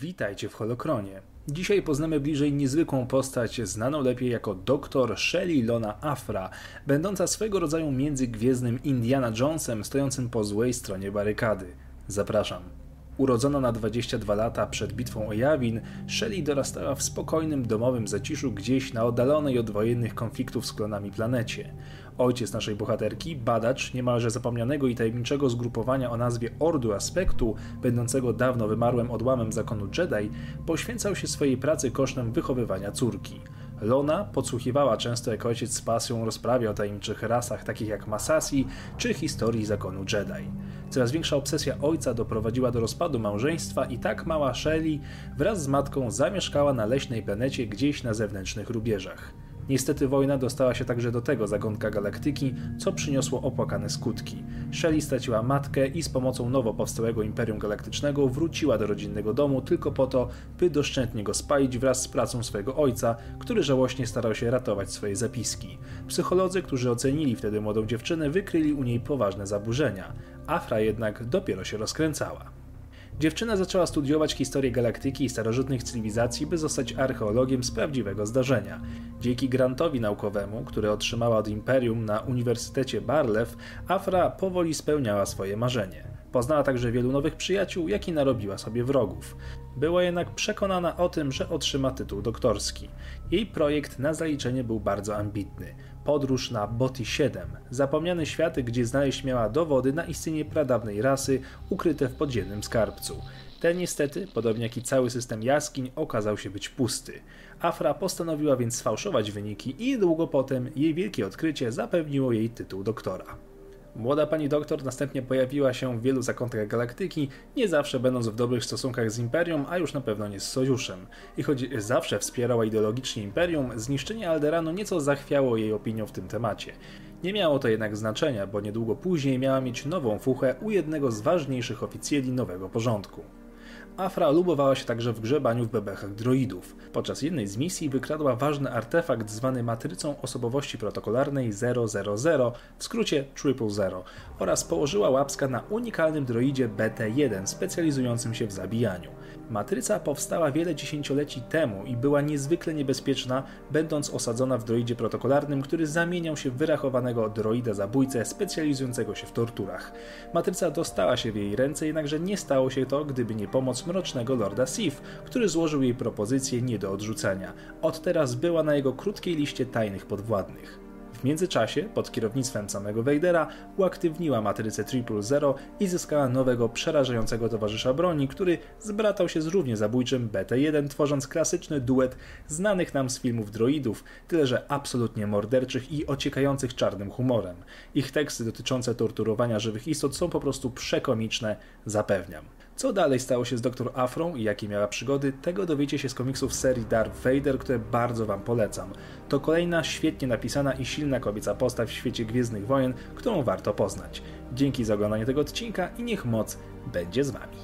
Witajcie w Holokronie. Dzisiaj poznamy bliżej niezwykłą postać, znaną lepiej jako doktor Shelly Lona Afra, będąca swego rodzaju międzygwiezdnym Indiana Jonesem stojącym po złej stronie barykady. Zapraszam. Urodzona na 22 lata przed bitwą o Jawin, Shelley dorastała w spokojnym domowym zaciszu gdzieś na oddalonej od wojennych konfliktów z klonami planecie. Ojciec naszej bohaterki, badacz niemalże zapomnianego i tajemniczego zgrupowania o nazwie Ordu Aspektu, będącego dawno wymarłym odłamem zakonu Jedi, poświęcał się swojej pracy kosztem wychowywania córki. Lona podsłuchiwała często jak ojciec z pasją rozprawia o tajemniczych rasach takich jak Masasi czy historii zakonu Jedi. Coraz większa obsesja ojca doprowadziła do rozpadu małżeństwa i tak mała Shelley wraz z matką zamieszkała na leśnej planecie gdzieś na zewnętrznych rubieżach. Niestety wojna dostała się także do tego zagonka galaktyki, co przyniosło opłakane skutki. Shelley straciła matkę i z pomocą nowo powstałego Imperium Galaktycznego wróciła do rodzinnego domu tylko po to, by doszczętnie go spalić wraz z pracą swojego ojca, który żałośnie starał się ratować swoje zapiski. Psycholodzy, którzy ocenili wtedy młodą dziewczynę, wykryli u niej poważne zaburzenia. Afra jednak dopiero się rozkręcała. Dziewczyna zaczęła studiować historię galaktyki i starożytnych cywilizacji, by zostać archeologiem z prawdziwego zdarzenia. Dzięki grantowi naukowemu, który otrzymała od Imperium na Uniwersytecie Barlew, Afra powoli spełniała swoje marzenie. Poznała także wielu nowych przyjaciół, jak i narobiła sobie wrogów. Była jednak przekonana o tym, że otrzyma tytuł doktorski. Jej projekt na zaliczenie był bardzo ambitny. Podróż na Boti 7, zapomniany świat, gdzie znaleźć miała dowody na istnienie pradawnej rasy ukryte w podziemnym skarbcu. Ten niestety, podobnie jak i cały system jaskiń, okazał się być pusty. Afra postanowiła więc sfałszować wyniki i długo potem jej wielkie odkrycie zapewniło jej tytuł doktora. Młoda pani doktor następnie pojawiła się w wielu zakątkach galaktyki, nie zawsze będąc w dobrych stosunkach z Imperium, a już na pewno nie z Sojuszem. I choć zawsze wspierała ideologicznie Imperium, zniszczenie Alderanu nieco zachwiało jej opinią w tym temacie. Nie miało to jednak znaczenia, bo niedługo później miała mieć nową fuchę u jednego z ważniejszych oficjeli nowego porządku. Afra lubowała się także w grzebaniu w bebechach droidów. Podczas jednej z misji wykradła ważny artefakt zwany matrycą osobowości protokolarnej 000, w skrócie Triple Zero, oraz położyła łapska na unikalnym droidzie BT-1 specjalizującym się w zabijaniu. Matryca powstała wiele dziesięcioleci temu i była niezwykle niebezpieczna, będąc osadzona w droidzie protokolarnym, który zamieniał się w wyrachowanego droida zabójcę specjalizującego się w torturach. Matryca dostała się w jej ręce, jednakże nie stało się to, gdyby nie pomoc mrocznego Lorda Sif, który złożył jej propozycję nie do odrzucenia. Od teraz była na jego krótkiej liście tajnych podwładnych. W międzyczasie, pod kierownictwem samego Vadera, uaktywniła matrycę Triple Zero i zyskała nowego, przerażającego towarzysza broni, który zbratał się z równie zabójczym BT-1, tworząc klasyczny duet znanych nam z filmów droidów, tyle że absolutnie morderczych i ociekających czarnym humorem. Ich teksty dotyczące torturowania żywych istot są po prostu przekomiczne, zapewniam. Co dalej stało się z Dr. Afrą i jakie miała przygody, tego dowiecie się z komiksów serii Darth Vader, które bardzo Wam polecam. To kolejna świetnie napisana i silna kobieca postać w świecie Gwiezdnych Wojen, którą warto poznać. Dzięki za oglądanie tego odcinka i niech moc będzie z Wami.